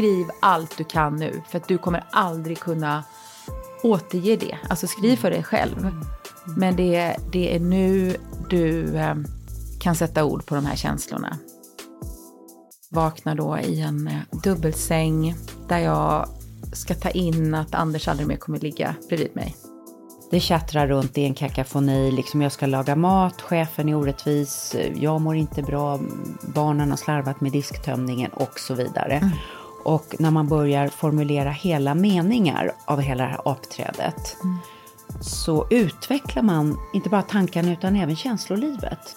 skriv allt du kan nu. För att du kommer aldrig kunna återge det. Alltså skriv för dig själv. Men det, det är nu du eh, kan sätta ord på de här känslorna. Vaknar då i en eh, dubbelsäng där jag ska ta in att Anders aldrig mer kommer ligga bredvid mig. Det tjattrar runt i en kakafoni, liksom jag ska laga mat, chefen är orättvis, jag mår inte bra, barnen har slarvat med disktömningen och så vidare. Mm. Och när man börjar formulera hela meningar av hela det här apträdet mm. så utvecklar man inte bara tankarna utan även känslolivet.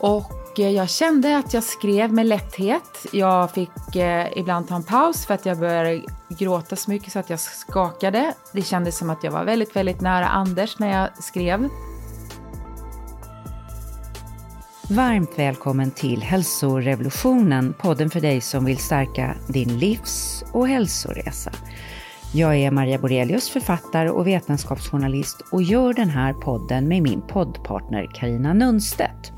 Och eh, jag kände att jag skrev med lätthet. Jag fick eh, ibland ta en paus för att jag började gråta så mycket så att jag skakade. Det kändes som att jag var väldigt, väldigt nära Anders när jag skrev. Varmt välkommen till Hälsorevolutionen, podden för dig som vill stärka din livs och hälsoresa. Jag är Maria Borelius, författare och vetenskapsjournalist och gör den här podden med min poddpartner Karina Nunstedt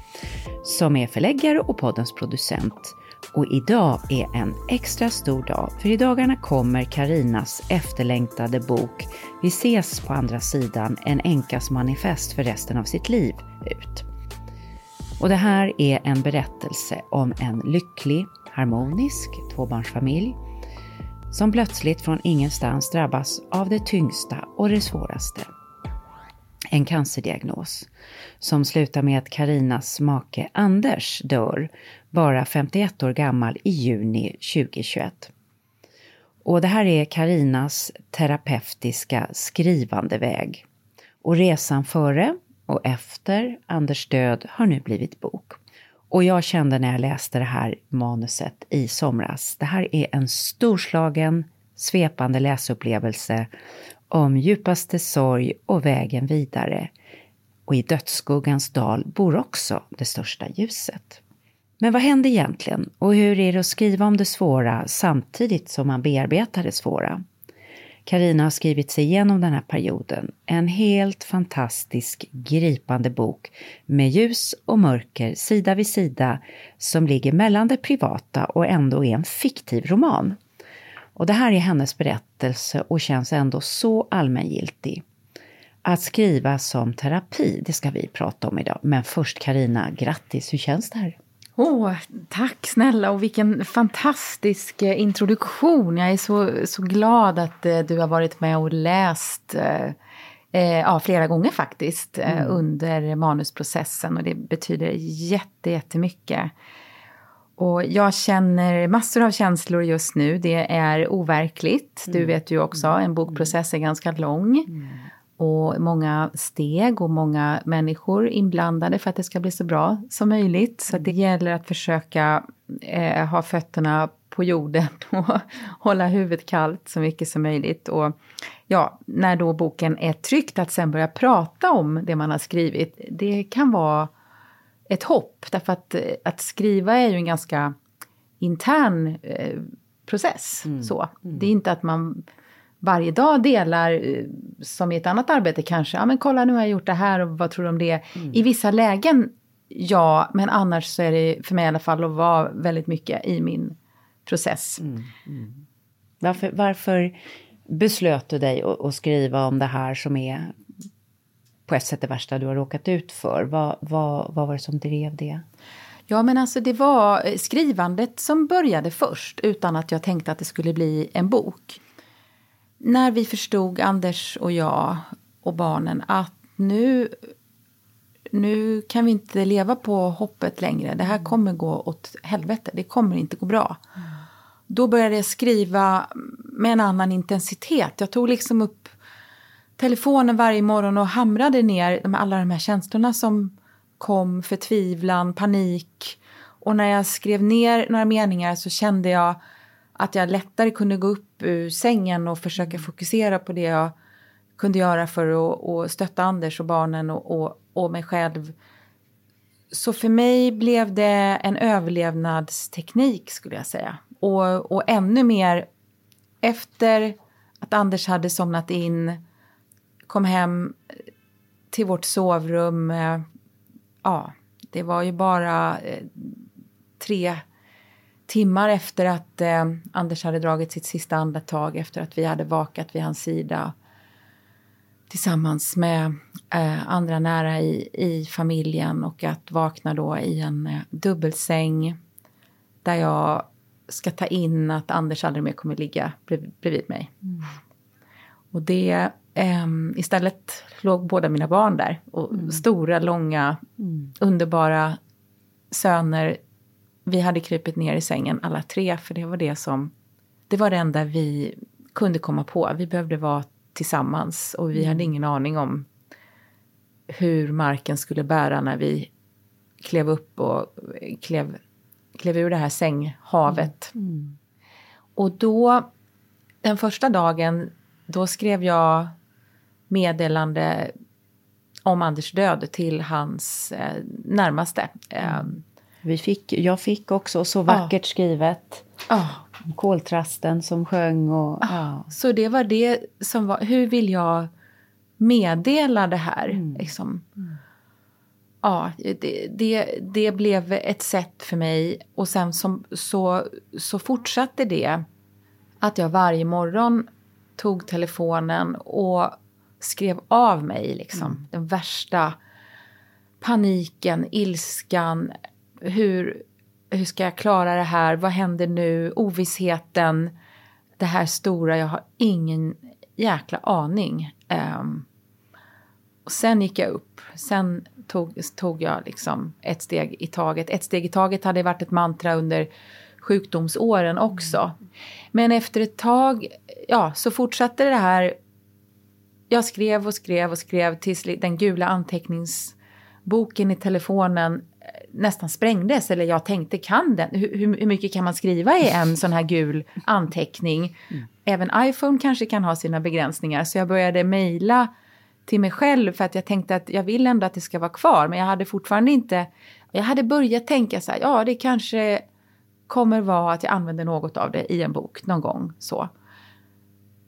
som är förläggare och poddens producent. Och idag är en extra stor dag, för i dagarna kommer Karinas efterlängtade bok Vi ses på andra sidan, en änkas manifest för resten av sitt liv ut. Och det här är en berättelse om en lycklig, harmonisk tvåbarnsfamilj som plötsligt från ingenstans drabbas av det tyngsta och det svåraste. En cancerdiagnos som slutar med att Karinas make Anders dör, bara 51 år gammal, i juni 2021. Och det här är Karinas terapeutiska skrivande väg. Och resan före och efter Anders död har nu blivit bok. Och jag kände när jag läste det här manuset i somras, det här är en storslagen, svepande läsupplevelse om djupaste sorg och vägen vidare. Och i dödsskuggans dal bor också det största ljuset. Men vad hände egentligen och hur är det att skriva om det svåra samtidigt som man bearbetar det svåra? Karina har skrivit sig igenom den här perioden. En helt fantastisk, gripande bok med ljus och mörker sida vid sida som ligger mellan det privata och ändå är en fiktiv roman. Och det här är hennes berättelse och känns ändå så allmängiltig. Att skriva som terapi, det ska vi prata om idag. Men först Karina, grattis, hur känns det här? Åh, tack snälla och vilken fantastisk eh, introduktion. Jag är så, så glad att eh, du har varit med och läst eh, ja, flera gånger faktiskt mm. under manusprocessen och det betyder jätte, jättemycket. Och jag känner massor av känslor just nu. Det är overkligt. Du mm. vet ju också, en bokprocess är ganska lång. Mm. Och många steg och många människor inblandade för att det ska bli så bra som möjligt. Så det gäller att försöka eh, ha fötterna på jorden och hålla huvudet kallt så mycket som möjligt. Och ja, när då boken är tryckt, att sen börja prata om det man har skrivit, det kan vara ett hopp. Därför att, eh, att skriva är ju en ganska intern eh, process. Mm. Så. Mm. Det är inte att man varje dag delar, eh, som i ett annat arbete kanske, ja men kolla nu har jag gjort det här och vad tror du om det? Mm. I vissa lägen, ja, men annars så är det för mig i alla fall att vara väldigt mycket i min process. Mm. Mm. Varför, varför beslöt du dig att skriva om det här som är på ett sätt det värsta du har råkat ut för. Vad, vad, vad var det som drev det? Ja, men alltså det var eh, skrivandet som började först utan att jag tänkte att det skulle bli en bok. När vi förstod, Anders och jag och barnen, att nu, nu kan vi inte leva på hoppet längre. Det här kommer gå åt helvete. Det kommer inte gå bra. Mm. Då började jag skriva med en annan intensitet. Jag tog liksom upp telefonen varje morgon och hamrade ner alla de här känslorna som kom, förtvivlan, panik. Och när jag skrev ner några meningar så kände jag att jag lättare kunde gå upp ur sängen och försöka fokusera på det jag kunde göra för att, att stötta Anders och barnen och, och, och mig själv. Så för mig blev det en överlevnadsteknik skulle jag säga. Och, och ännu mer efter att Anders hade somnat in kom hem till vårt sovrum. Eh, ja, det var ju bara eh, tre timmar efter att eh, Anders hade dragit sitt sista andetag, efter att vi hade vakat vid hans sida tillsammans med eh, andra nära i, i familjen och att vakna då i en eh, dubbelsäng där jag ska ta in att Anders aldrig mer kommer ligga brev, bredvid mig. Mm. Och det, eh, istället låg båda mina barn där. Och mm. Stora, långa, mm. underbara söner. Vi hade krypit ner i sängen alla tre, för det var det som... Det var det enda vi kunde komma på. Vi behövde vara tillsammans och vi mm. hade ingen aning om hur marken skulle bära när vi klev upp och klev, klev ur det här sänghavet. Mm. Mm. Och då, den första dagen, då skrev jag meddelande om Anders död till hans eh, närmaste. Eh, vi fick, jag fick också så vackert ah. skrivet. Ah. Koltrasten som sjöng och... Ah. Ja. Så det var det som var... Hur vill jag meddela det här? Mm. Liksom. Mm. Ja, det, det, det, blev ett sätt för mig. Och sen som, så, så fortsatte det att jag varje morgon tog telefonen och skrev av mig liksom, mm. den värsta paniken, ilskan, hur, hur ska jag klara det här, vad händer nu, ovissheten, det här stora, jag har ingen jäkla aning. Um, och sen gick jag upp, sen tog, tog jag liksom ett steg i taget. Ett steg i taget hade varit ett mantra under sjukdomsåren också. Men efter ett tag, ja, så fortsatte det här. Jag skrev och skrev och skrev tills den gula anteckningsboken i telefonen nästan sprängdes. Eller jag tänkte, kan den? Hur, hur mycket kan man skriva i en sån här gul anteckning? Mm. Även iPhone kanske kan ha sina begränsningar. Så jag började mejla till mig själv för att jag tänkte att jag vill ändå att det ska vara kvar. Men jag hade fortfarande inte... Jag hade börjat tänka så här, ja det kanske kommer vara att jag använder något av det i en bok någon gång. så.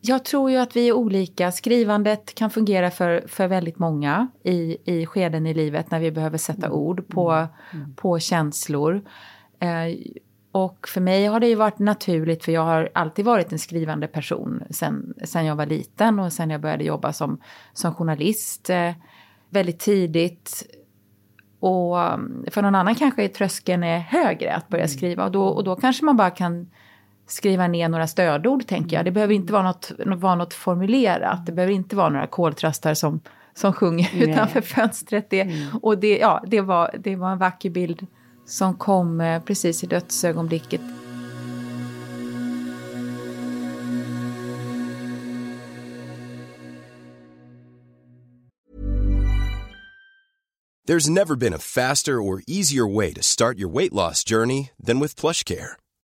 Jag tror ju att vi är olika. Skrivandet kan fungera för, för väldigt många i, i skeden i livet när vi behöver sätta mm. ord på, mm. på känslor. Eh, och för mig har det ju varit naturligt för jag har alltid varit en skrivande person sen, sen jag var liten och sen jag började jobba som, som journalist eh, väldigt tidigt. Och mm, för någon annan kanske tröskeln är högre att börja mm. skriva och då, och då kanske man bara kan skriva ner några stödord, tänker jag. Det behöver inte vara något, vara något formulerat. Det behöver inte vara några koltrastar som, som sjunger Nej. utanför fönstret. Det, mm. Och det, ja, det, var, det var en vacker bild som kom eh, precis i dödsögonblicket. There's never been a faster or easier way to start your weight loss journey than with plush care.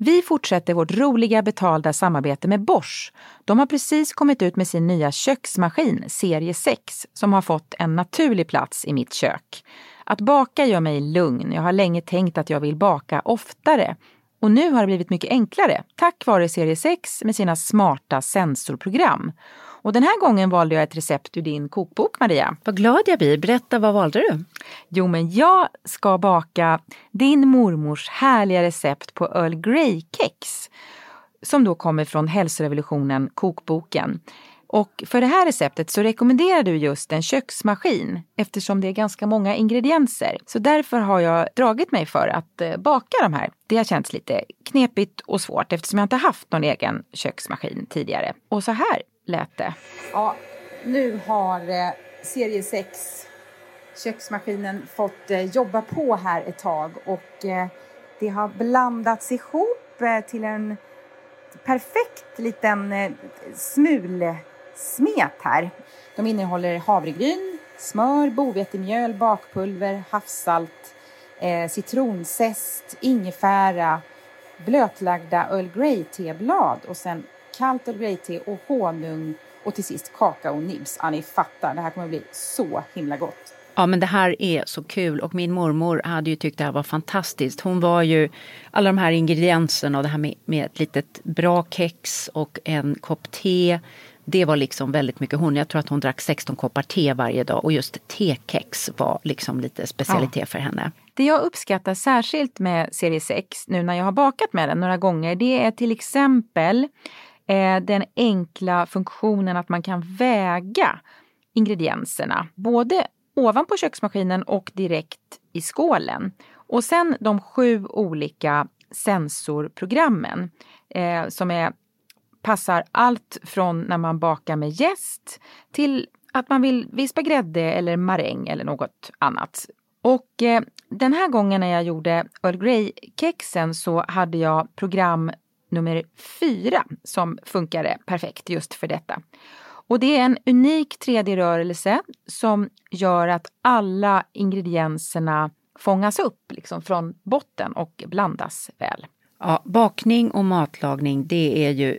Vi fortsätter vårt roliga betalda samarbete med Bosch. De har precis kommit ut med sin nya köksmaskin, serie 6, som har fått en naturlig plats i mitt kök. Att baka gör mig lugn. Jag har länge tänkt att jag vill baka oftare. Och nu har det blivit mycket enklare tack vare serie 6 med sina smarta sensorprogram. Och den här gången valde jag ett recept ur din kokbok Maria. Vad glad jag blir. Berätta, vad valde du? Jo, men jag ska baka din mormors härliga recept på Earl Grey-kex. Som då kommer från Hälsorevolutionen kokboken. Och för det här receptet så rekommenderar du just en köksmaskin eftersom det är ganska många ingredienser. Så därför har jag dragit mig för att eh, baka de här. Det har känts lite knepigt och svårt eftersom jag inte haft någon egen köksmaskin tidigare. Och så här lät det. Ja, nu har eh, serie 6 köksmaskinen fått eh, jobba på här ett tag och eh, det har blandats ihop eh, till en perfekt liten eh, smulsmet här. De innehåller havregryn, smör, bovetemjöl, bakpulver, havssalt, eh, citronzest, ingefära, blötlagda Earl Grey-teblad och sen kallt Earl Grey-te och honung och till sist kakaonibs. Ja, ni fattar, det här kommer att bli så himla gott. Ja, men det här är så kul och min mormor hade ju tyckt det här var fantastiskt. Hon var ju alla de här ingredienserna och det här med, med ett litet bra kex och en kopp te. Det var liksom väldigt mycket hon. Jag tror att hon drack 16 koppar te varje dag och just tekex var liksom lite specialitet ja. för henne. Det jag uppskattar särskilt med serie 6 nu när jag har bakat med den några gånger det är till exempel eh, den enkla funktionen att man kan väga ingredienserna. Både ovanpå köksmaskinen och direkt i skålen. Och sen de sju olika sensorprogrammen eh, som är, passar allt från när man bakar med jäst till att man vill vispa grädde eller maräng eller något annat. Och eh, den här gången när jag gjorde Earl Grey-kexen så hade jag program nummer fyra som funkade perfekt just för detta. Och det är en unik 3D-rörelse som gör att alla ingredienserna fångas upp liksom från botten och blandas väl. Ja, bakning och matlagning det är ju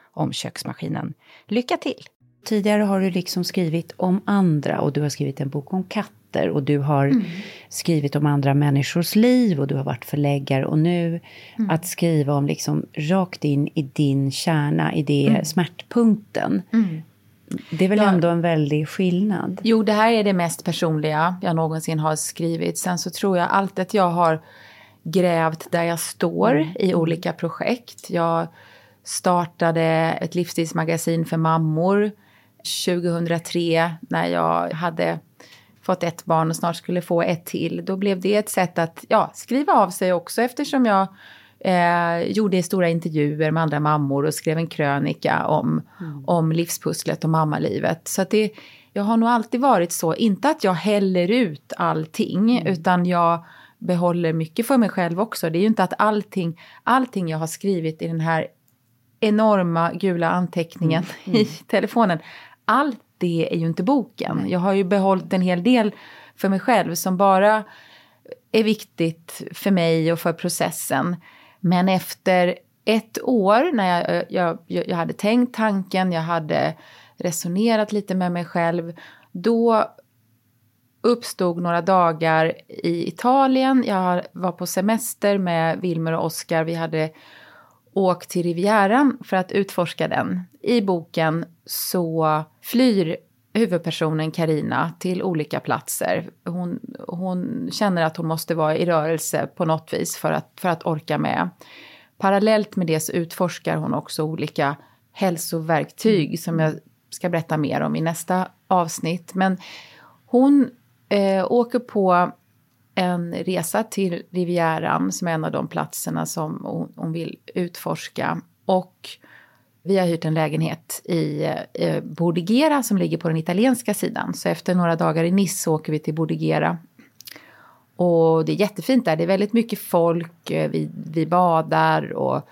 om köksmaskinen. Lycka till! Tidigare har du liksom skrivit om andra och du har skrivit en bok om katter och du har mm. skrivit om andra människors liv och du har varit förläggare och nu mm. att skriva om liksom rakt in i din kärna, i det mm. smärtpunkten. Mm. Det är väl ändå en väldig skillnad? Jo, det här är det mest personliga jag någonsin har skrivit. Sen så tror jag allt att jag har grävt där jag står mm. i olika projekt. Jag startade ett livsstilsmagasin för mammor 2003 när jag hade fått ett barn och snart skulle få ett till. Då blev det ett sätt att ja, skriva av sig också eftersom jag eh, gjorde stora intervjuer med andra mammor och skrev en krönika om, mm. om livspusslet och mammalivet. Så det, jag har nog alltid varit så, inte att jag häller ut allting mm. utan jag behåller mycket för mig själv också. Det är ju inte att allting, allting jag har skrivit i den här enorma gula anteckningen mm. Mm. i telefonen. Allt det är ju inte boken. Jag har ju behållit en hel del för mig själv som bara är viktigt för mig och för processen. Men efter ett år när jag, jag, jag hade tänkt tanken, jag hade resonerat lite med mig själv, då uppstod några dagar i Italien. Jag var på semester med Wilmer och Oskar. Vi hade åkt till Rivieran för att utforska den. I boken så flyr huvudpersonen Karina till olika platser. Hon, hon känner att hon måste vara i rörelse på något vis för att, för att orka med. Parallellt med det så utforskar hon också olika hälsoverktyg som jag ska berätta mer om i nästa avsnitt. Men hon eh, åker på en resa till Rivieran som är en av de platserna som hon, hon vill utforska. Och vi har hyrt en lägenhet i eh, Bordigera som ligger på den italienska sidan. Så efter några dagar i Nice så åker vi till Bordigera. Och det är jättefint där, det är väldigt mycket folk, eh, vi, vi badar och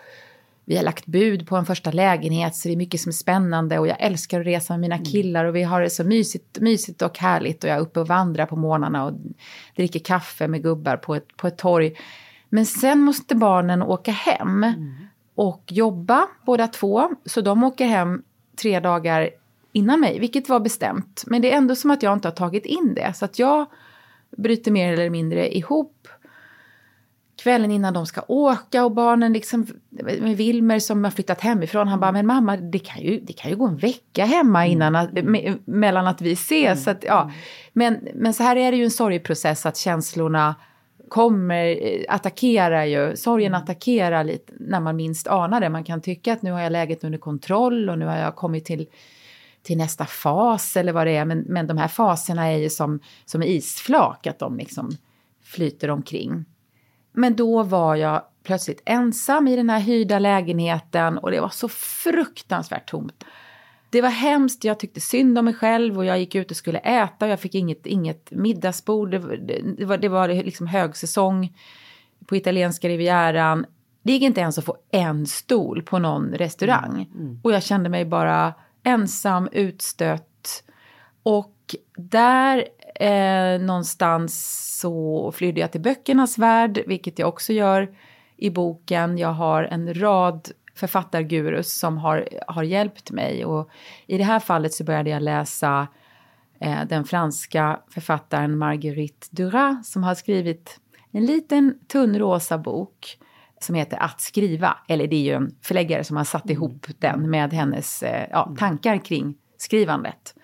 vi har lagt bud på en första lägenhet så det är mycket som är spännande och jag älskar att resa med mina Mm. killar och vi har det så mysigt, mysigt och härligt och jag är uppe och vandrar på morgnarna och dricker kaffe med gubbar på ett, på ett torg. Men sen måste barnen åka hem Mm. och jobba båda två så de åker hem tre dagar innan mig, vilket var bestämt. Men det är ändå som att jag inte har tagit in det så att jag bryter mer eller mindre ihop kvällen innan de ska åka och barnen liksom med Wilmer som har flyttat hemifrån han bara men mamma det kan ju, det kan ju gå en vecka hemma innan att, me, mellan att vi ses. Så att, ja. men, men så här är det ju en sorgprocess att känslorna kommer, eh, attackerar ju, sorgen attackerar lite när man minst anar det. Man kan tycka att nu har jag läget under kontroll och nu har jag kommit till till nästa fas eller vad det är. Men, men de här faserna är ju som, som isflak, att de liksom flyter omkring. Men då var jag plötsligt ensam i den här hyrda lägenheten och det var så fruktansvärt tomt. Det var hemskt, jag tyckte synd om mig själv och jag gick ut och skulle äta och jag fick inget, inget middagsbord. Det, det, var, det var liksom högsäsong på italienska rivieran. Det gick inte ens att få en stol på någon restaurang. Och jag kände mig bara ensam, utstött. Och där eh, någonstans så flydde jag till böckernas värld, vilket jag också gör i boken. Jag har en rad författargurus som har, har hjälpt mig. Och i det här fallet så började jag läsa eh, den franska författaren Marguerite Duras som har skrivit en liten tunn rosa bok som heter Att skriva. Eller det är ju en förläggare som har satt ihop den med hennes eh, ja, tankar kring skrivandet.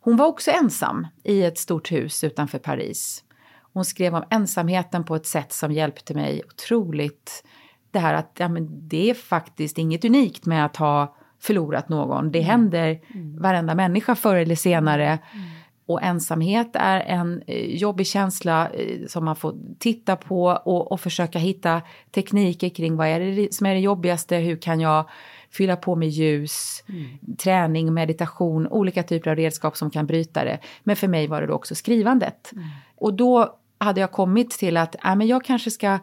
Hon var också ensam i ett stort hus utanför Paris. Hon skrev om ensamheten på ett sätt som hjälpte mig otroligt. Det här att ja, men det är faktiskt inget unikt med att ha förlorat någon. Det händer varenda människa förr eller senare. Och ensamhet är en eh, jobbig känsla eh, som man får titta på och, och försöka hitta tekniker kring vad är det som är det jobbigaste, hur kan jag fylla på med ljus, träning, meditation, olika typer av redskap som kan bryta det. Men för mig var det då också skrivandet. Och då hade jag kommit till att äh, men jag kanske ska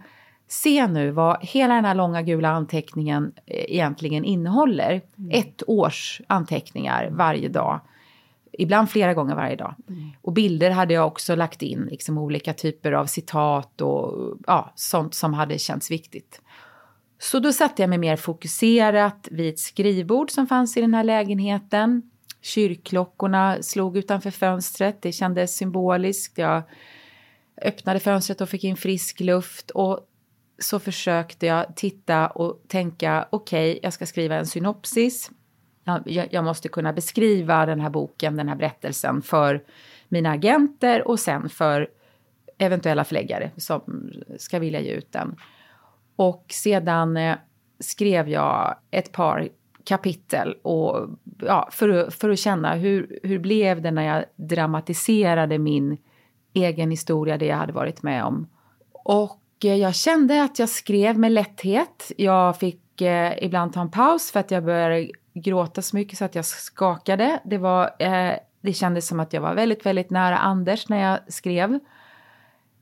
se nu vad hela den här långa gula anteckningen eh, egentligen innehåller. Ett års anteckningar varje dag. Ibland flera gånger varje dag. Och bilder hade jag också lagt in, liksom olika typer av citat och ja, sånt som hade känts viktigt. Så då satte jag mig mer fokuserat vid ett skrivbord som fanns i den här lägenheten. Kyrkklockorna slog utanför fönstret, det kändes symboliskt. Jag öppnade fönstret och fick in frisk luft och så försökte jag titta och tänka, okej, okay, jag ska skriva en synopsis. Jag, jag måste kunna beskriva den här boken, den här berättelsen för mina agenter och sen för eventuella förläggare som ska vilja ge ut den. Och sedan eh, skrev jag ett par kapitel och, ja, för, för att känna hur, hur blev det när jag dramatiserade min egen historia, det jag hade varit med om. Och eh, jag kände att jag skrev med lätthet. Jag fick eh, ibland ta en paus för att jag började gråta så mycket så att jag skakade. Det, var, eh, det kändes som att jag var väldigt, väldigt nära Anders när jag skrev.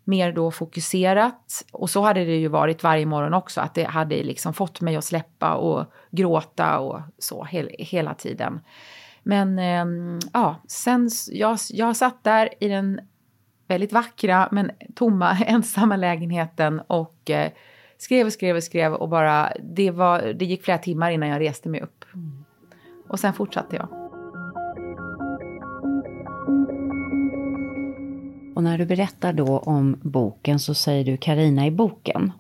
Mer då fokuserat. Och så hade det ju varit varje morgon också, att det hade liksom fått mig att släppa och gråta och så he hela tiden. Men eh, ja, sen jag, jag satt där i den väldigt vackra men tomma ensamma lägenheten och eh, skrev och skrev och skrev och bara det, var, det gick flera timmar innan jag reste mig upp. Mm. Och sen fortsatte jag. Och när du berättar då om boken så säger du Karina i boken.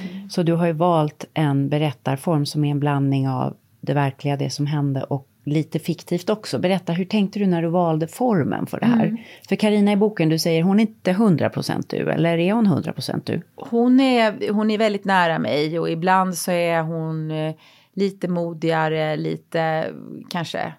Mm. Så du har ju valt en berättarform som är en blandning av det verkliga, det som hände och lite fiktivt också. Berätta, hur tänkte du när du valde formen för det här? Mm. För Karina i boken, du säger hon är inte 100% du, eller är hon 100% du? Hon är, hon är väldigt nära mig och ibland så är hon lite modigare, lite kanske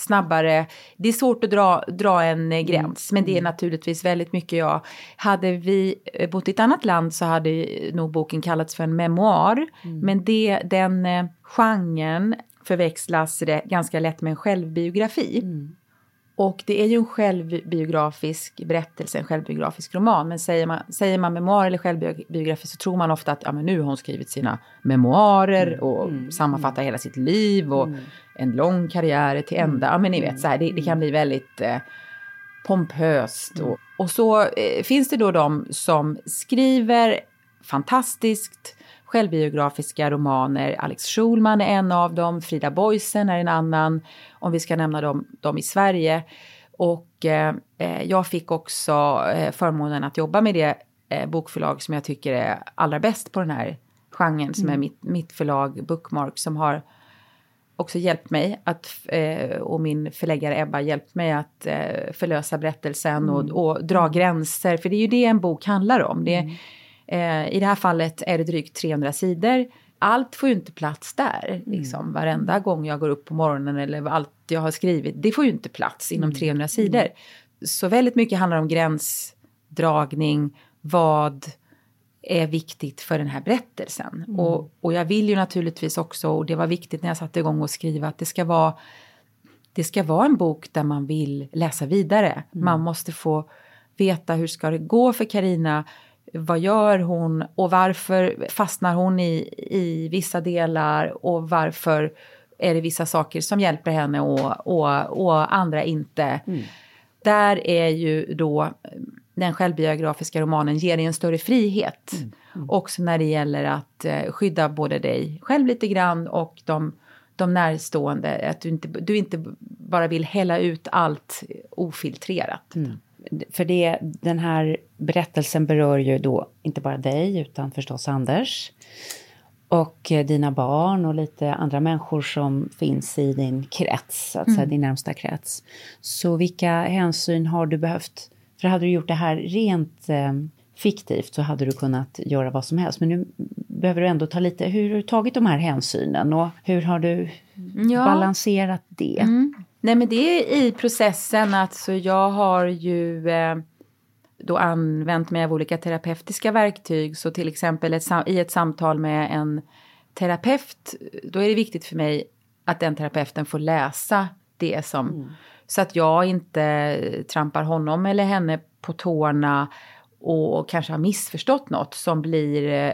snabbare. Det är svårt att dra, dra en gräns, mm. men det är naturligtvis väldigt mycket jag. Hade vi bott i ett annat land så hade nog boken kallats för en memoar, mm. men det, den genren förväxlas det ganska lätt med en självbiografi. Mm. Och det är ju en självbiografisk berättelse, en självbiografisk roman. Men säger man, säger man memoar eller självbiografi så tror man ofta att ja, men nu har hon skrivit sina memoarer mm. och mm. sammanfattar hela sitt liv och mm. en lång karriär till ända. Ja, men ni vet, så här, det, det kan bli väldigt eh, pompöst. Och, och så eh, finns det då de som skriver fantastiskt självbiografiska romaner. Alex Schulman är en av dem, Frida Boisen är en annan, om vi ska nämna dem, dem i Sverige. Och eh, eh, jag fick också eh, förmånen att jobba med det eh, bokförlag som jag tycker är allra bäst på den här genren, som mm. är mitt, mitt förlag Bookmark, som har också hjälpt mig att, eh, och min förläggare Ebba hjälpt mig att eh, förlösa berättelsen mm. och, och, dra gränser, för det är ju det en bok handlar om. Det, mm. Eh, I det här fallet är det drygt 300 sidor. Allt får ju inte plats där, mm. liksom. Varenda gång jag går upp på morgonen eller allt jag har skrivit, det får ju inte plats inom 300 mm. sidor. Mm. Så väldigt mycket handlar om gränsdragning, vad är viktigt för den här berättelsen. Mm. Och, och jag vill ju naturligtvis också, och det var viktigt när jag satte igång och skriva, att det ska vara det ska vara en bok där man vill läsa vidare. Mm. Man måste få veta hur ska det gå för Karina. Vad gör hon och varför fastnar hon i, i vissa delar och varför är det vissa saker som hjälper henne och, och, och andra inte. Mm. Där är ju då den självbiografiska romanen ger dig en större frihet. Mm. Mm. Också när det gäller att eh, skydda både dig själv lite grann och de, de närstående. Att du inte, du inte bara vill hälla ut allt ofiltrerat. Mm. För det, den här berättelsen berör ju då inte bara dig utan förstås Anders och eh, dina barn och lite andra människor som finns i din krets, så att säga, mm. din närmsta krets. Så vilka hänsyn har du behövt för hade du gjort det här rent eh, fiktivt så hade du kunnat göra vad som helst. Men nu behöver du ändå ta lite, hur har du tagit de här hänsynen och hur har du ja. balanserat det? Mm. Nej men det är i processen, alltså jag har ju eh, då använt mig av olika terapeutiska verktyg. Så till exempel ett, i ett samtal med en terapeut, då är det viktigt för mig att den terapeuten får läsa det som mm. Så att jag inte trampar honom eller henne på tårna och kanske har missförstått något som blir eh,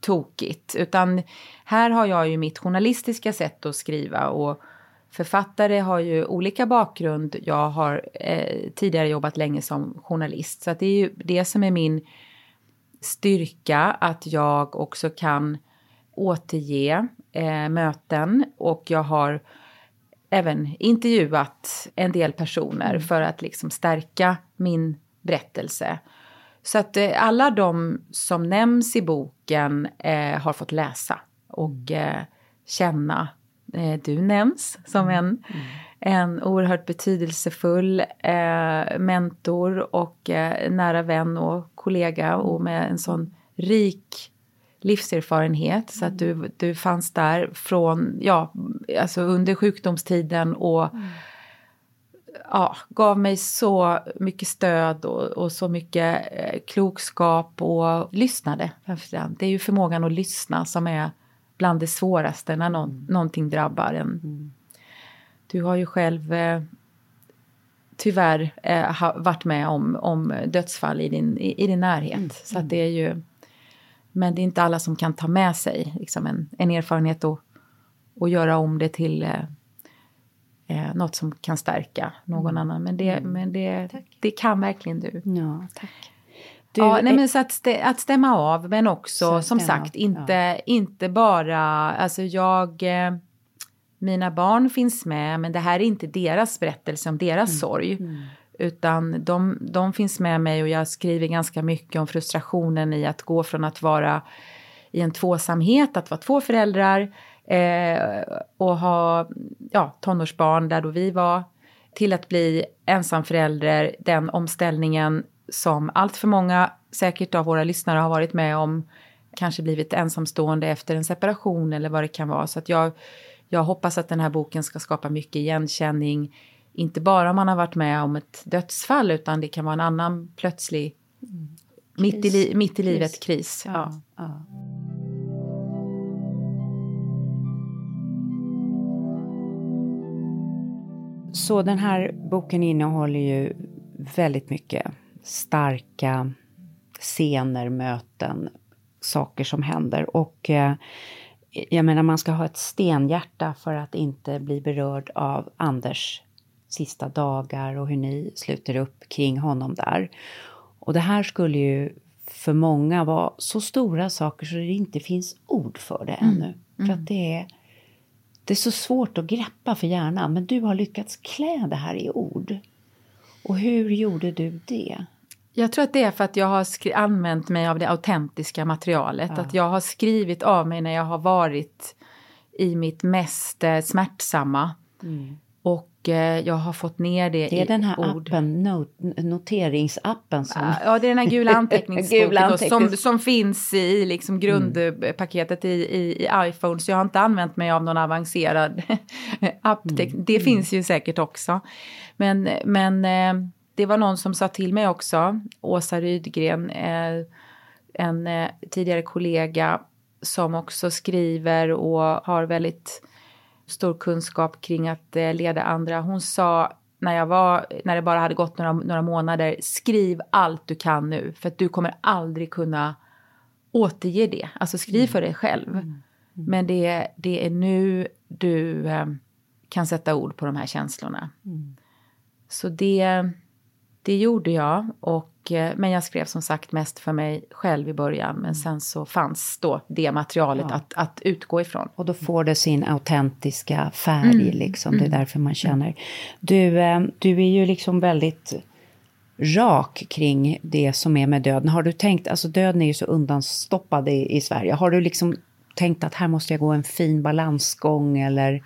tokigt. Utan här har jag ju mitt journalistiska sätt att skriva och författare har ju olika bakgrund. Jag har eh, tidigare jobbat länge som journalist så att det är ju det som är min styrka att jag också kan återge eh, möten och jag har även intervjuat en del personer mm. för att liksom stärka min berättelse. Så att eh, alla de som nämns i boken eh, har fått läsa och eh, känna. Eh, du nämns som en, mm. en oerhört betydelsefull eh, mentor och eh, nära vän och kollega och med en sån rik livserfarenhet så att du, du fanns där från, ja, alltså under sjukdomstiden och mm. ja, gav mig så mycket stöd och, och så mycket eh, klokskap och lyssnade. Det är ju förmågan att lyssna som är bland det svåraste när någon, mm. någonting drabbar en. Mm. Du har ju själv eh, tyvärr eh, varit med om, om dödsfall i din, i, i din närhet. Mm. Så att det är ju men det är inte alla som kan ta med sig liksom en, en erfarenhet och, och göra om det till eh, eh något som kan stärka någon mm. annan. Men, det, mm. men det, det kan verkligen du. Ja, tack. Du, ja, nej, men så att, stä, att stämma av, men också som sagt inte, ja. inte bara, alltså jag, eh, mina barn finns med, men det här är inte deras berättelse om deras mm. sorg. Mm. Utan de, de finns med mig och jag skriver ganska mycket om frustrationen i att gå från att vara i en tvåsamhet, att vara två föräldrar eh, och ha ja, tonårsbarn där då vi var, till att bli ensamförälder, den omställningen som allt för många säkert av våra lyssnare har varit med om, kanske blivit ensamstående efter en separation eller vad det kan vara. Så att jag, jag hoppas att den här boken ska skapa mycket igenkänning, inte bara om man har varit med om ett dödsfall utan det kan vara en annan plötslig, mm. mitt, i, mitt i livet kris. Ja. Ja. Ja. Så den här boken innehåller ju väldigt mycket starka scener, möten, saker som händer. Och eh, jag menar, man ska ha ett stenhjärta för att inte bli berörd av Anders sista dagar och hur ni sluter upp kring honom där. Och det här skulle ju för många vara så stora saker så det inte finns ord för det ännu. Mm. För att mm. det är, det är så svårt att greppa för hjärnan. Men du har lyckats klä det här i ord. Och hur gjorde du det? Jag tror att det är för att jag har använt mig av det autentiska materialet. Ja. Att jag har skrivit av mig när jag har varit i mitt mest eh, smärtsamma. Mm. Och eh, jag har fått ner det, i ord. Det är den här ord. appen, not noteringsappen som... Ja, det är den här gula anteckningsboken som, som finns i liksom grundpaketet i, i, i, iPhone. Så jag har inte använt mig av någon avancerad app. Mm. Det mm. finns ju säkert också. Men, men eh, det var någon som sa till mig också, Åsa Rydgren, eh, en eh, tidigare kollega som också skriver och har väldigt stor kunskap kring att eh, leda andra. Hon sa när jag var, när det bara hade gått några, några månader, skriv allt du kan nu för att du kommer aldrig kunna återge det. Alltså skriv mm. för dig själv. Mm. Mm. Men det, det är nu du eh, kan sätta ord på de här känslorna. Mm. Så det, det gjorde jag. Och, eh, men jag skrev som sagt mest för mig själv i början. Men sen så fanns då det materialet ja. att, att utgå ifrån. Och då får det sin autentiska färg mm. liksom. Det är mm. därför man känner. Du, eh, du är ju liksom väldigt rak kring det som är med döden. Har du tänkt, alltså döden är ju så undanstoppad i, i Sverige. Har du liksom tänkt att här måste jag gå en fin balansgång eller,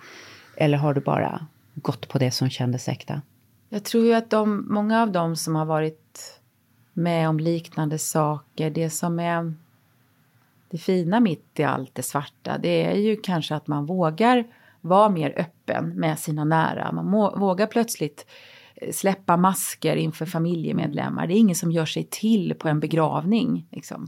eller har du bara gått på det som kändes äkta? Jag tror ju att de, många av dem som har varit med om liknande saker, det som är det fina mitt i allt det svarta, det är ju kanske att man vågar vara mer öppen med sina nära. Man må, vågar plötsligt eh, släppa masker inför familjemedlemmar. Det är ingen som gör sig till på en begravning. Liksom.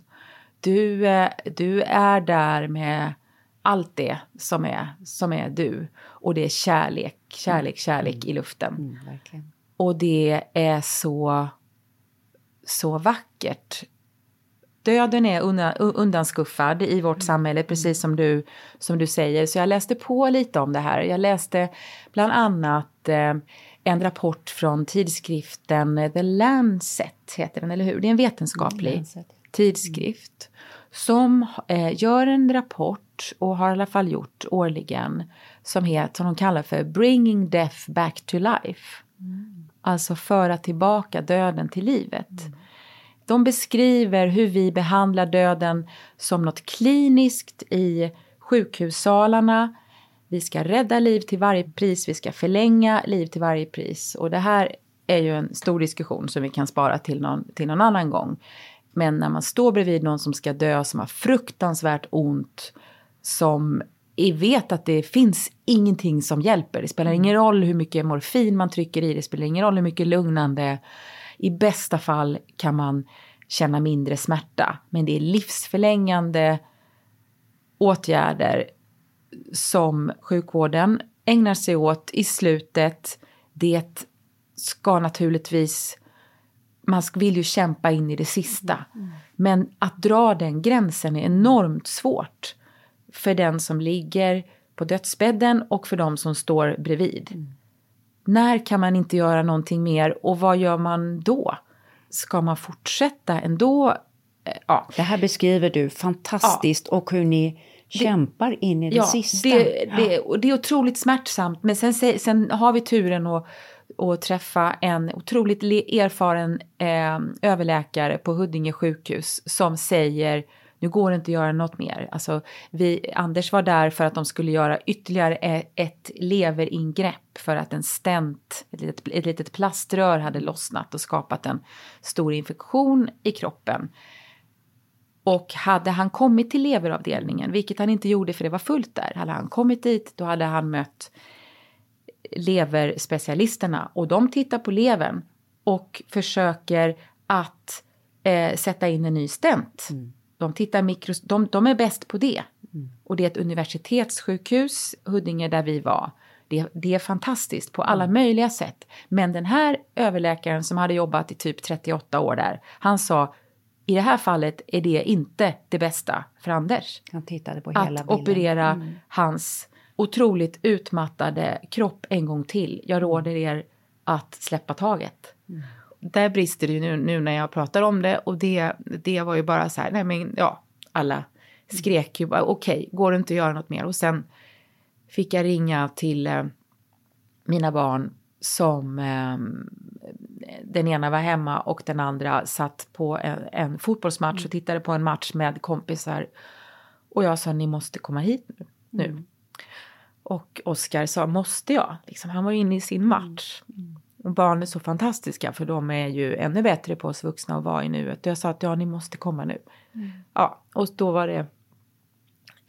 Du, eh, du är där med allt det som är, som är du. Och det är kärlek, kärlek, kärlek mm. i luften. Mm, mm och det är så, så vackert. Döden är undanskuffad i vårt mm. samhälle, precis som du, som du säger. Så jag läste på lite om det här. Jag läste bland annat eh, en rapport från tidskriften The Lancet, heter den, eller hur? Det är en vetenskaplig mm, tidskrift som eh, gör en rapport och har i alla fall gjort årligen som heter, som de kallar för Bringing Death Back to Life. Mm. Alltså föra tillbaka döden till livet. Mm. De beskriver hur vi behandlar döden som något kliniskt i sjukhussalarna. Vi ska rädda liv till varje pris, vi ska förlänga liv till varje pris. Och det här är ju en stor diskussion som vi kan spara till någon, till någon annan gång. Men när man står bredvid någon som ska dö, som har fruktansvärt ont, som vet att det finns ingenting som hjälper. Det spelar ingen roll hur mycket morfin man trycker i, det spelar ingen roll hur mycket lugnande. I bästa fall kan man känna mindre smärta, men det är livsförlängande åtgärder som sjukvården ägnar sig åt i slutet. Det ska naturligtvis, man vill ju kämpa in i det sista. Mm. Men att dra den gränsen är enormt svårt för den som ligger på dödsbädden och för de som står bredvid. Mm. När kan man inte göra någonting mer och vad gör man då? Ska man fortsätta ändå? Eh, ja. Det här beskriver du fantastiskt ja. och hur ni kämpar in i det ja, sista. Det, det, och det är otroligt smärtsamt men sen, sen har vi turen att och träffa en otroligt erfaren eh, överläkare på Huddinge sjukhus som säger nu går det inte att göra något mer. Alltså, vi, Anders var där för att de skulle göra ytterligare e, ett leveringrepp för att en stent, ett litet, ett litet plaströr hade lossnat och skapat en stor infektion i kroppen. Och hade han kommit till leveravdelningen, vilket han inte gjorde för det var fullt där, hade han kommit dit då hade han mött leverspecialisterna och de tittar på levern och försöker att eh, sätta in en ny stent. Mm de, tittar mikros, de, de är bäst på det. Mm. Och det är ett universitetssjukhus, Huddinge, där vi var. Det, det är fantastiskt på alla möjliga sätt. Men den här överläkaren som hade jobbat i typ 38 år där, han sa i det här fallet är det inte det bästa för Anders. Han tittade på hela Att bilden. operera Mm. hans otroligt utmattade kropp en gång till. Jag råder er att släppa taget. Där brister det ju nu, nu när jag pratar om det och det, det var ju bara så här, nej men ja, alla skrek ju bara okej, går det inte att göra något mer? Och sen fick jag ringa till eh, mina barn som eh, den ena var hemma och den andra satt på en, en fotbollsmatch och tittade på en match med kompisar. Och jag sa ni måste komma hit nu. nu. Och Oskar sa måste jag? Liksom, han var ju inne i sin match. Och barn är så fantastiska för de är ju ännu bättre på oss vuxna att vara i nuet. Jag sa att ja, ni måste komma nu. Ja, och då var det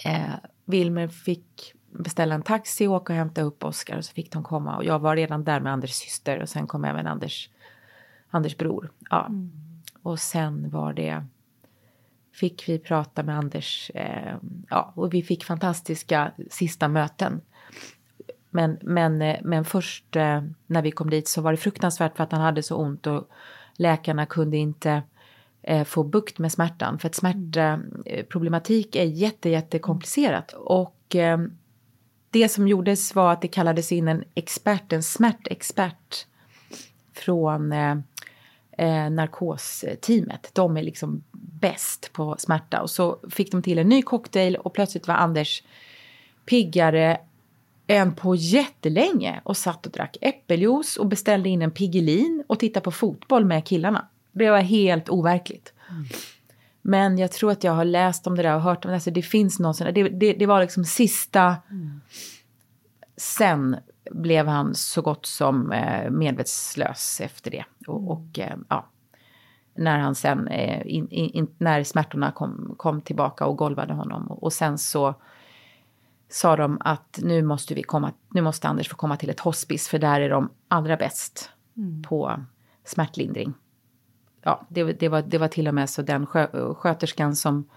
eh, Wilmer fick beställa en taxi och åka och hämta upp Oskar och så fick de komma och jag var redan där med Anders syster och sen kom även Anders, Anders bror. Ja. Och sen var det fick vi prata med Anders eh, ja, och vi fick fantastiska sista möten. Men, men, eh, men först eh, när vi kom dit så var det fruktansvärt för att han hade så ont och läkarna kunde inte eh, få bukt med smärtan. För att smärtproblematik är jätte, jätte komplicerat. Och det som gjordes var att det kallades in en expert, en smärtexpert från eh, narkosteamet. De är liksom bäst på smärta. Och så fick de till en ny cocktail och plötsligt var Anders piggare än på jättelänge och satt och drack äppeljuice och beställde in en Piggelin och tittade på fotboll med killarna. Det var helt overkligt. Men jag tror att jag har läst om det där och hört om det. Alltså det finns någon sån det, det, det var liksom sista... Sen blev han så gott som eh, medvetslös efter det. Och, och eh, ja, när han sen, eh, in, in, när smärtorna kom, kom tillbaka och golvade honom. Och, och sen så sa de att nu måste vi komma, nu måste Anders få komma till ett hospice för där är de allra bäst på smärtlindring. Ja, det, det, var, det var till och med så den skö, sköterskan som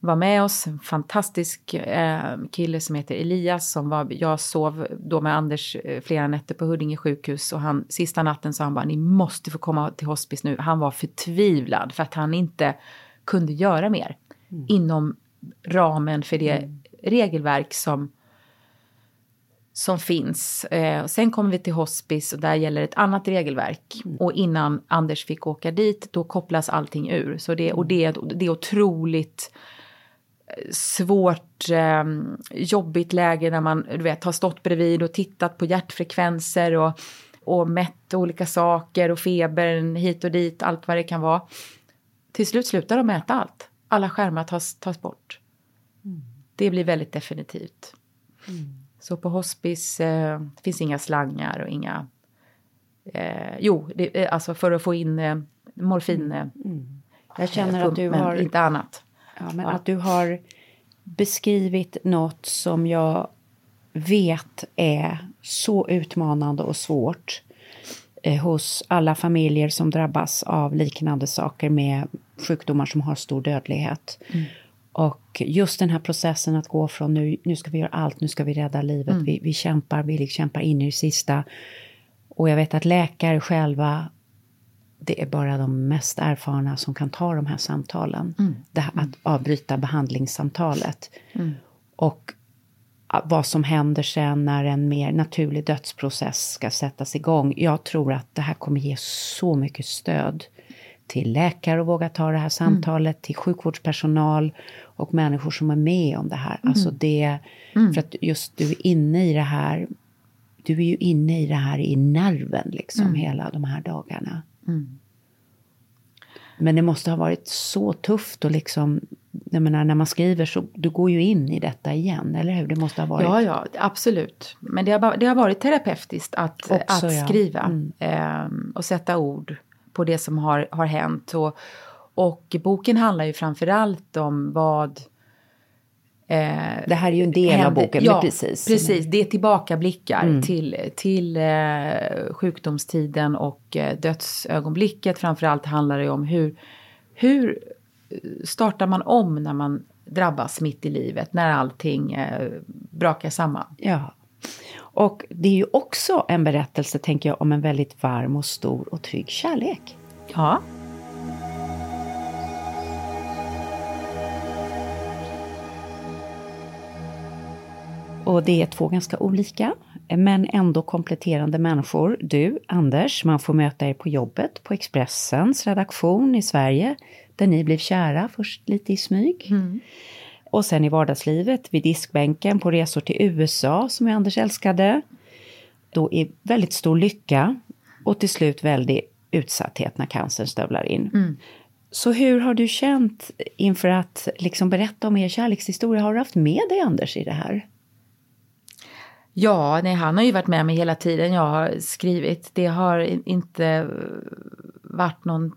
var med oss, en fantastisk eh, kille som heter Elias som var, jag sov då med Anders eh, flera nätter på Huddinge sjukhus och han, sista natten sa han bara ni måste få komma till hospice nu. Han var förtvivlad för att han inte kunde göra mer inom ramen för det regelverk som som finns. Eh, och sen kommer vi till hospice och där gäller ett annat regelverk. Och innan Anders fick åka dit, då kopplas allting ur. Så det, och det, det är otroligt eh, svårt, eh, jobbigt läge när man du vet, har stått bredvid och tittat på hjärtfrekvenser och, och mätt olika saker och febern hit och dit, allt vad det kan vara. Till slut slutar de mäta allt. Alla skärmar tas, tas bort. Det blir väldigt definitivt. Så på hospice eh, finns inga slangar och inga... Eh, jo, det, eh, alltså för att få in eh, morfin. Eh, Jag känner att du har, inte annat. ja, men att du har beskrivit något som jag vet är så utmanande och svårt eh, hos alla familjer som drabbas av liknande saker med sjukdomar som har stor dödlighet. Och just den här processen att gå från nu, nu ska vi göra allt, nu ska vi rädda livet, vi, vi kämpar, vi kämpar in i det sista. Och jag vet att läkare själva, det är bara de mest erfarna som kan ta de här samtalen. Det här, att avbryta behandlingssamtalet. Och ah, vad som händer sen när en mer naturlig dödsprocess ska sättas igång. Jag tror att det här kommer ge så mycket stöd till läkare att våga ta det här samtalet, till sjukvårdspersonal och människor som är med om det här. Alltså det, för att just du är inne i det här, du är ju inne i det här i nerven liksom hela de här dagarna. Men det måste ha varit så tufft och liksom, jag menar när man skriver så, du går ju in i detta igen, eller hur? Det måste ha varit. Ja, ja, absolut. Men det har, det har varit terapeutiskt att, Också, att ja. skriva Mm. ehm, och sätta ord på det som har, har hänt. Och, och boken handlar ju framförallt om vad eh, Det här är ju en del av händer- boken, ja, precis. precis. Det är tillbakablickar Mm. till, till eh, sjukdomstiden och eh, dödsögonblicket. Framförallt handlar det om hur, hur startar man om när man drabbas mitt i livet, när allting eh, brakar samman. Ja, Och det är ju också en berättelse, tänker jag, om en väldigt varm och stor och trygg kärlek. Ja. Och det är två ganska olika, men ändå kompletterande människor. Du, Anders, man får möta er på jobbet på Expressens redaktion i Sverige, där ni blev kära, först lite i smyg. Mm. Och sen i vardagslivet, vid diskbänken, på resor till USA, som jag Anders älskade. Då i väldigt stor lycka och till slut väldig utsatthet när cancern stövlar in. Mm. Så hur har du känt inför att liksom berätta om er kärlekshistoria? Har du haft med dig Anders i det här? Ja, nej, han har ju varit med mig hela tiden jag har skrivit. Det har inte varit någon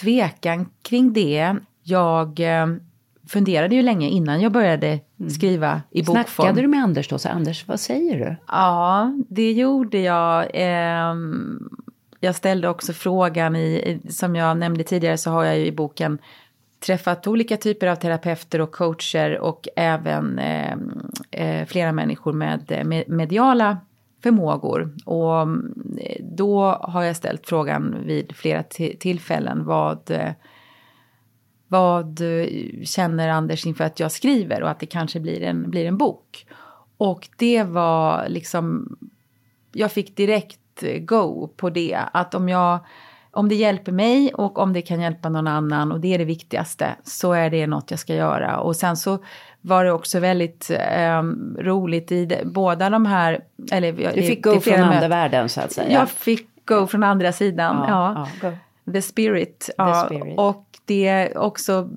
tvekan kring det. Jag eh, funderade ju länge innan jag började skriva i bokform. Snackade du med Anders då? Så Anders, vad säger du? Ja, det gjorde jag. Ehm, jag ställde också frågan i, som jag nämnde tidigare så har jag ju i boken träffat olika typer av terapeuter och coacher och även eh, eh, flera människor med, med mediala förmågor. Och eh, då har jag ställt frågan vid flera tillfällen vad, eh, vad känner Anders inför att jag skriver och att det kanske blir en, blir en bok. Och det var liksom, jag fick direkt go på det, att om jag om det hjälper mig och om det kan hjälpa någon annan och det är det viktigaste så är det något jag ska göra. Och sen så var det också väldigt eh, roligt i det, båda de här... Eller, du fick go från andra världen så att säga. Jag fick go från andra sidan. Ja, ja. ja The spirit. The ja, spirit. Och det också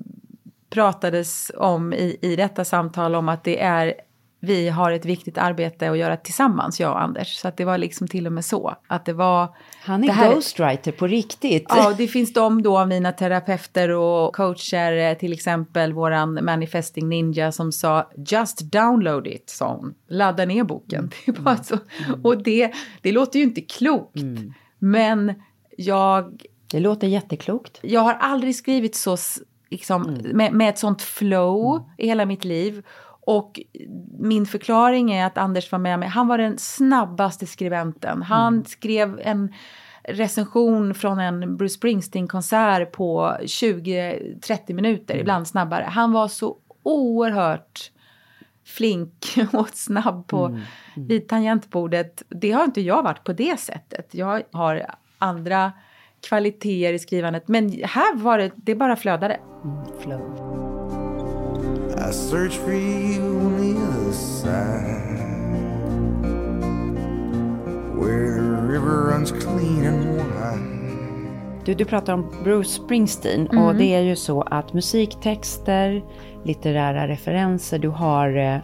pratades om i, i detta samtal om att det är vi har ett viktigt arbete att göra tillsammans, jag och Anders. Så att det var liksom till och med så. Att det var... Han är här, ghostwriter på riktigt. Ja, det finns de då, mina terapeuter och coacher, till exempel våran manifesting ninja som sa just download it, sa hon. Ladda ner boken. Mm. Det så, och det, det låter ju inte klokt. Mm. Men jag... Det låter jätteklokt. Jag har aldrig skrivit så, liksom, mm. med, med ett sånt flow mm. i hela mitt liv. Och min förklaring är att Anders var med mig. Han var den snabbaste skribenten. Han mm. skrev en recension från en Bruce Springsteen-konsert på 20-30 minuter, mm. ibland snabbare. Han var så oerhört flink och snabb på mm. Mm. vid tangentbordet. Det har inte jag varit på det sättet. Jag har andra kvaliteter i skrivandet. Men här var det, det bara flödade. Mm, flow. I search for you on the other side Where the river runs clean and wide du, du pratar om Bruce Springsteen mm. och det är ju så att musiktexter, litterära referenser, du har eh,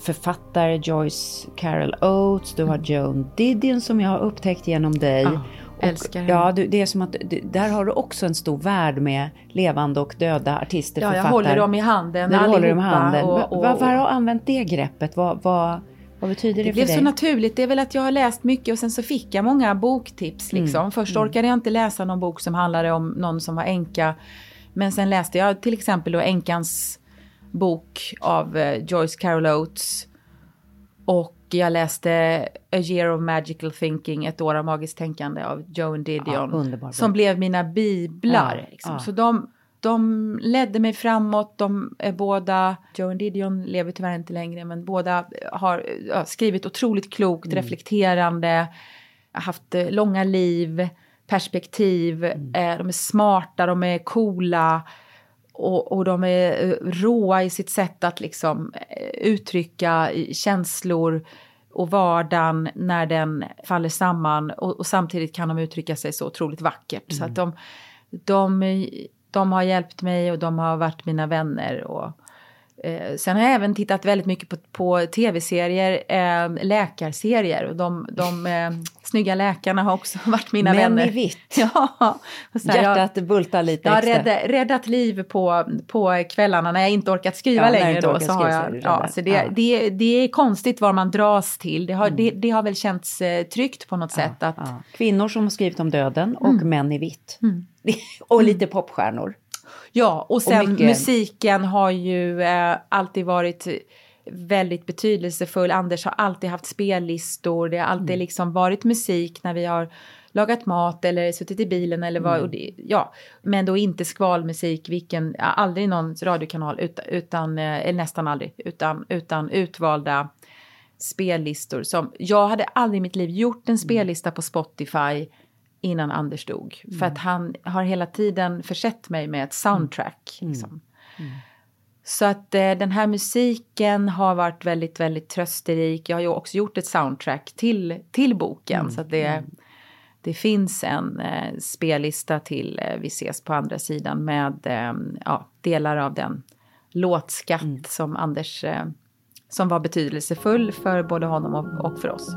författare Joyce Carol Oates, du har mm. Joan Didion som jag har upptäckt genom dig. Oh. Älskar henne. Ja, det är som att där har du också en stor värld med levande och döda artister, ja, författare. jag håller dem i handen du håller dem i handen. Och, och, Varför har du använt det greppet? Vad, vad, vad betyder det, det för dig? Det blev så naturligt. Det är väl att jag har läst mycket och sen så fick jag många boktips. Mm, liksom. Mm. Först mm. orkade jag inte läsa någon bok som handlade om någon som var änka. Men sen läste jag till exempel då Änkans bok av eh, Joyce Carol Oates. Och jag läste A year of magical thinking, ett år av magiskt tänkande av Joan Didion. Ja, som blev mina biblar. Ja, liksom. ja. Så de, de ledde mig framåt. De är båda, Joan Didion lever tyvärr inte längre, men båda har skrivit otroligt klokt, mm. reflekterande, haft eh, långa liv, perspektiv. Mm. Eh, de är smarta, de är coola. Och, och de är eh, råa i sitt sätt att liksom eh, uttrycka känslor och vardagen när den faller samman och, och samtidigt kan de uttrycka sig så otroligt vackert. Mm. Så att de, de, de har hjälpt mig och de har varit mina vänner. Och, Eh, sen har jag även tittat väldigt mycket på, på tv-serier, eh, läkarserier. Och de, de eh, snygga läkarna har också varit mina Män vänner. Män i vitt. ja, så här, Hjärtat jag, bultar lite jag extra. Jag har räddat, räddat liv på, på kvällarna när jag inte orkat skriva ja, längre. Då, så har jag, ja, så det, ja. det, det är konstigt var man dras till. Det har, mm. det, det, har väl känts eh, tryggt på något sätt. Att, Kvinnor som har skrivit om döden och mm. män i vitt. Mm. och lite popstjärnor. Ja, och sen och mycket... musiken har ju eh, alltid varit väldigt betydelsefull. Anders har alltid haft spellistor, det har alltid liksom varit musik när vi har lagat mat eller suttit i bilen eller vad, och det, ja, men då inte skvalmusik, vilken, aldrig någon radiokanal utan, utan eh, eller nästan aldrig, utan, utan utvalda spellistor som, jag hade aldrig i mitt liv gjort en spellista på Spotify innan Anders dog. För att han har hela tiden försett mig med ett soundtrack. Liksom. Så att eh, den här musiken har varit väldigt, väldigt trösterik. Jag har ju också gjort ett soundtrack till, till boken. Så att det, det finns en eh, spellista till eh, Vi ses på andra sidan med eh, ja, delar av den låtskatt som Anders, eh, som var betydelsefull för både honom och, och för oss.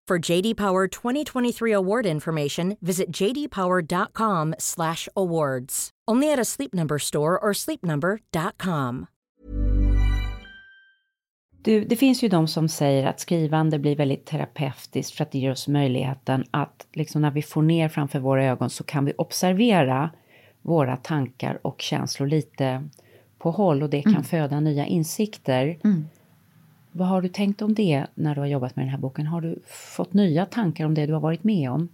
For JD Power 2023 award information, visit jdpower.com/awards. Only at a Sleep Number store or sleepnumber.com. Du, det finns ju de som säger att skrivande blir väldigt terapeutiskt för att det ger oss möjligheten att liksom när vi får ner framför våra ögon så kan vi observera våra tankar och känslor lite på håll och det kan föda nya insikter. Vad har du tänkt om det när du har jobbat med den här boken? Har du fått nya tankar om det du har varit med om?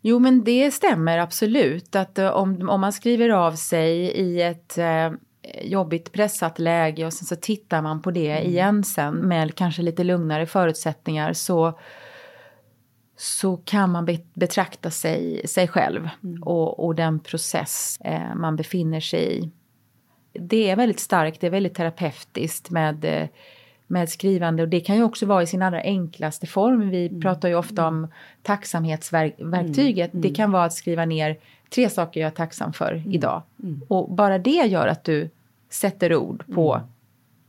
Jo, men det stämmer absolut. Att eh, om, om man skriver av sig i ett eh, jobbigt pressat läge och sen så tittar man på det igen sen med kanske lite lugnare förutsättningar så, så kan man be, betrakta sig, sig själv och, och den process eh, man befinner sig i. Det är väldigt starkt, det är väldigt terapeutiskt med eh, med skrivande och det kan ju också vara i sin allra enklaste form. Vi pratar ju ofta om tacksamhetsverktyget. Det kan vara att skriva ner tre saker jag är tacksam för idag. Och bara det gör att du sätter ord på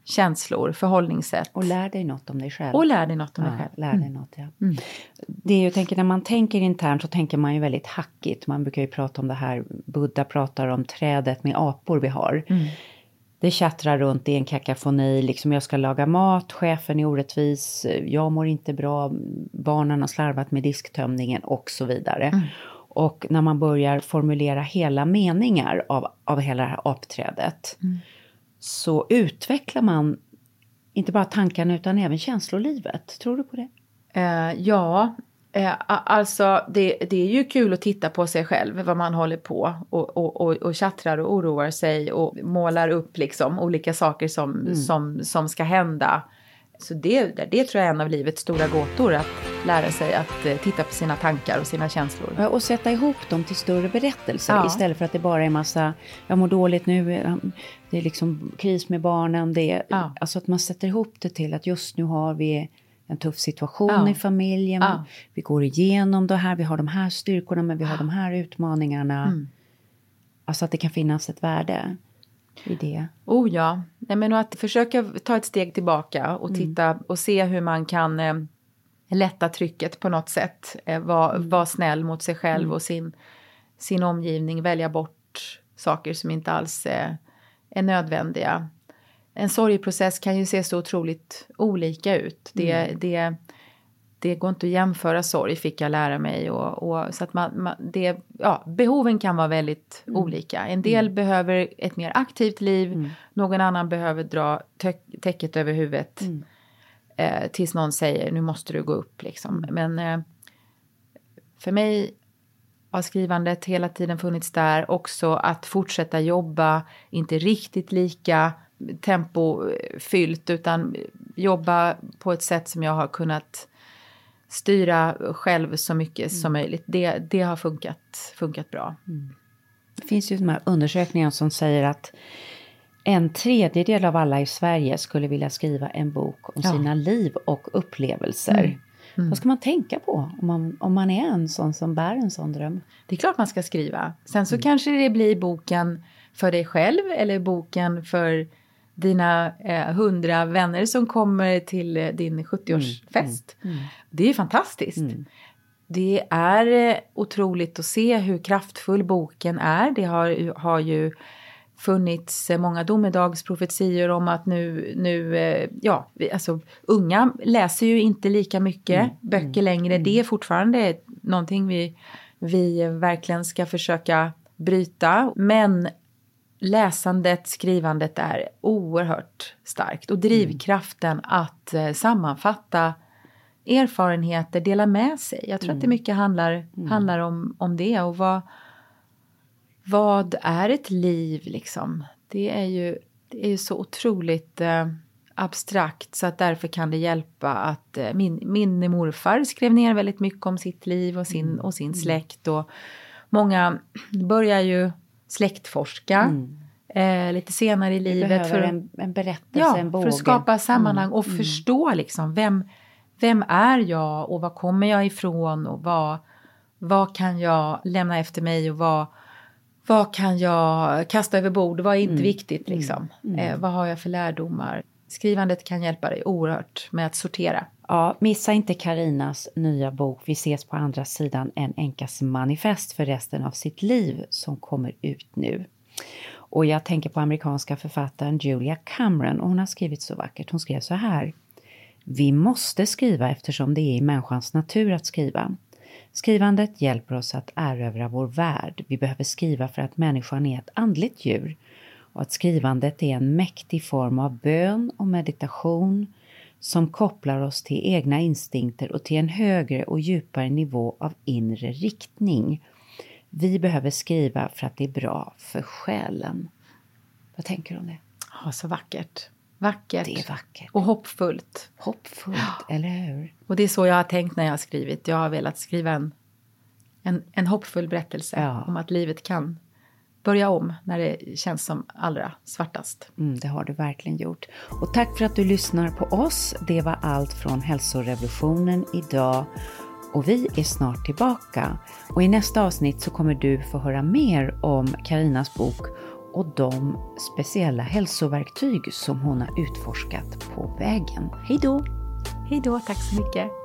känslor, förhållningssätt. Och lär dig något om dig själv. Och lär dig något om dig Ja, själv. lär dig något, ja. Det är ju, jag tänker, när man tänker internt så tänker man ju väldigt hackigt. Man brukar ju prata om det här, Buddha pratar om trädet med apor vi har. Det tjattrar runt i en kakafoni, liksom jag ska laga mat, chefen är orättvis, jag mår inte bra, barnen har slarvat med disktömningen och så vidare. Och när man börjar formulera hela meningar av, av hela det här apträdet så utvecklar man inte bara tankarna utan även känslolivet. Tror du på det? Eh, ja, eh, alltså det, det är ju kul att titta på sig själv, vad man håller på och, och, och, och tjattrar och oroar sig och målar upp liksom olika saker som, som, som ska hända. Så det, det tror jag är en av livets stora gåtor, att lära sig att eh, titta på sina tankar och sina känslor. Ja, Och sätta ihop dem till större berättelser Ja. istället för att det bara är massa, jag mår dåligt nu, eh, det är liksom kris med barnen. Det är, Ja. Alltså att man sätter ihop det till att just nu har vi en tuff situation Ja. i familjen. Ja. Vi går igenom det här, vi har de här styrkorna men vi har de här utmaningarna. Mm. Alltså att det kan finnas ett värde i det. Oh ja, Nej, men att försöka ta ett steg tillbaka och titta och se hur man kan eh, lätta trycket på något sätt. Eh, Vara var snäll mot sig själv och sin, sin omgivning. Välja bort saker som inte alls är, är nödvändiga. En sorgeprocess kan ju se så otroligt olika ut. Det, det, det går inte att jämföra sorg fick jag lära mig. Och, och så att man, man, det, ja, behoven kan vara väldigt olika. En del behöver ett mer aktivt liv. Någon annan behöver dra tä- täcket över huvudet. Eh, tills någon säger nu måste du gå upp liksom. Men eh, för mig har skrivandet hela tiden funnits där. Också att fortsätta jobba, inte riktigt lika tempofyllt utan jobba på ett sätt som jag har kunnat styra själv så mycket som möjligt. Det, det har funkat, funkat bra. Det finns ju de här undersökningarna som säger att en tredjedel av alla i Sverige skulle vilja skriva en bok om Ja. sina liv och upplevelser. Vad ska man tänka på om man, om man är en sån som bär en sån dröm? Det är klart man ska skriva. Sen så kanske det blir boken för dig själv eller boken för dina eh, hundra vänner som kommer till eh, din 70-årsfest. Det är fantastiskt. Det är eh, otroligt att se hur kraftfull boken är. Det har, har ju funnits eh, många domedagsprofetior om att nu, nu eh, ja, alltså unga läser ju inte lika mycket böcker längre. Det är fortfarande någonting vi, vi verkligen ska försöka bryta. Men läsandet, skrivandet är oerhört starkt. Och drivkraften att eh, sammanfatta erfarenheter, dela med sig. Jag tror att det mycket handlar, handlar om, om det. Och vad, vad är ett liv liksom? Det är ju, det är ju så otroligt eh, abstrakt så att därför kan det hjälpa att eh, min, min morfar skrev ner väldigt mycket om sitt liv och sin, och sin släkt. Och många börjar ju släktforska eh, lite senare i livet. för- en, en berättelse, Ja, en för att skapa sammanhang och förstå liksom vem, vem är jag och var kommer jag ifrån och vad, vad kan jag lämna efter mig och vad, vad kan jag kasta över bord, vad är inte viktigt liksom. Eh, vad har jag för lärdomar? Skrivandet kan hjälpa dig oerhört med att sortera. Ja, missa inte Karinas nya bok Vi ses på andra sidan en änkas manifest för resten av sitt liv som kommer ut nu. Och jag tänker på amerikanska författaren Julia Cameron och hon har skrivit så vackert. Hon skrev så här. Vi måste skriva eftersom det är i människans natur att skriva. Skrivandet hjälper oss att erövra vår värld. Vi behöver skriva för att människan är ett andligt djur och att skrivandet är en mäktig form av bön och meditation som kopplar oss till egna instinkter och till en högre och djupare nivå av inre riktning. Vi behöver skriva för att det är bra för själen. Vad tänker du om det? Ja, så vackert. Vackert. Det är vackert. Och hoppfullt. Hoppfullt, eller hur? Och det är så jag har tänkt när jag har skrivit. Jag har velat skriva en, en, en hoppfull berättelse Ja. om att livet kan börja om när det känns som allra svartast. Mm, det har du verkligen gjort. Och tack för att du lyssnar på oss. Det var allt från hälsorevolutionen idag. Och vi är snart tillbaka. Och i nästa avsnitt så kommer du få höra mer om Karinas bok och de speciella hälsoverktyg som hon har utforskat på vägen. Hej då! Hej då, tack så mycket.